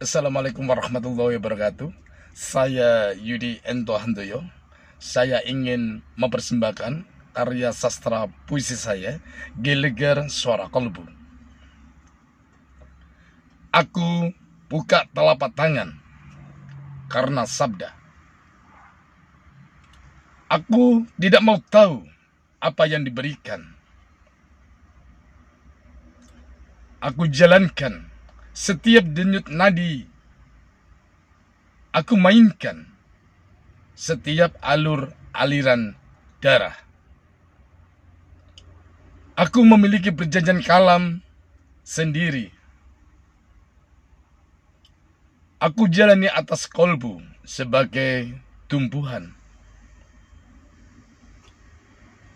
Assalamualaikum warahmatullahi wabarakatuh. Saya Yudi Ento Handoyo. Saya ingin mempersembahkan karya sastra puisi saya, Gelegar Suara Kolbu. Aku buka telapak tangan karena sabda. Aku tidak mau tahu apa yang diberikan. Aku jalankan setiap denyut nadi. Aku mainkan setiap alur aliran darah. Aku memiliki perjanjian kalam sendiri. Aku jalani atas kolbu sebagai tumbuhan.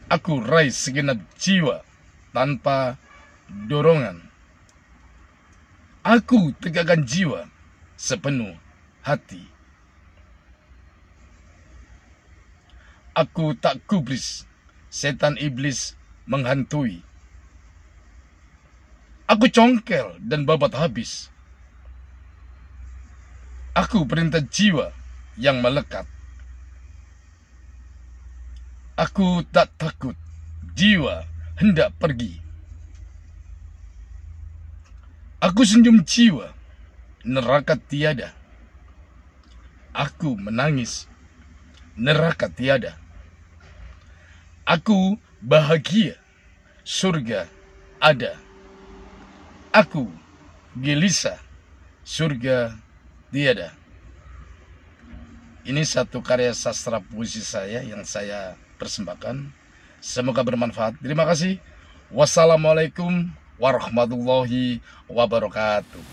Aku raih segenap jiwa tanpa dorongan. Aku tegakkan jiwa sepenuh hati. Aku tak kubris, setan iblis menghantui. Aku congkel dan babat habis. Aku perintah jiwa yang melekat. Aku tak takut jiwa hendak pergi. Aku senyum jiwa, neraka tiada. Aku menangis, neraka tiada. Aku bahagia, surga ada. Aku gelisah, surga tiada. Ini satu karya sastra puisi saya yang saya persembahkan. Semoga bermanfaat. Terima kasih. Wassalamualaikum warahmatullahi wabarakatuh.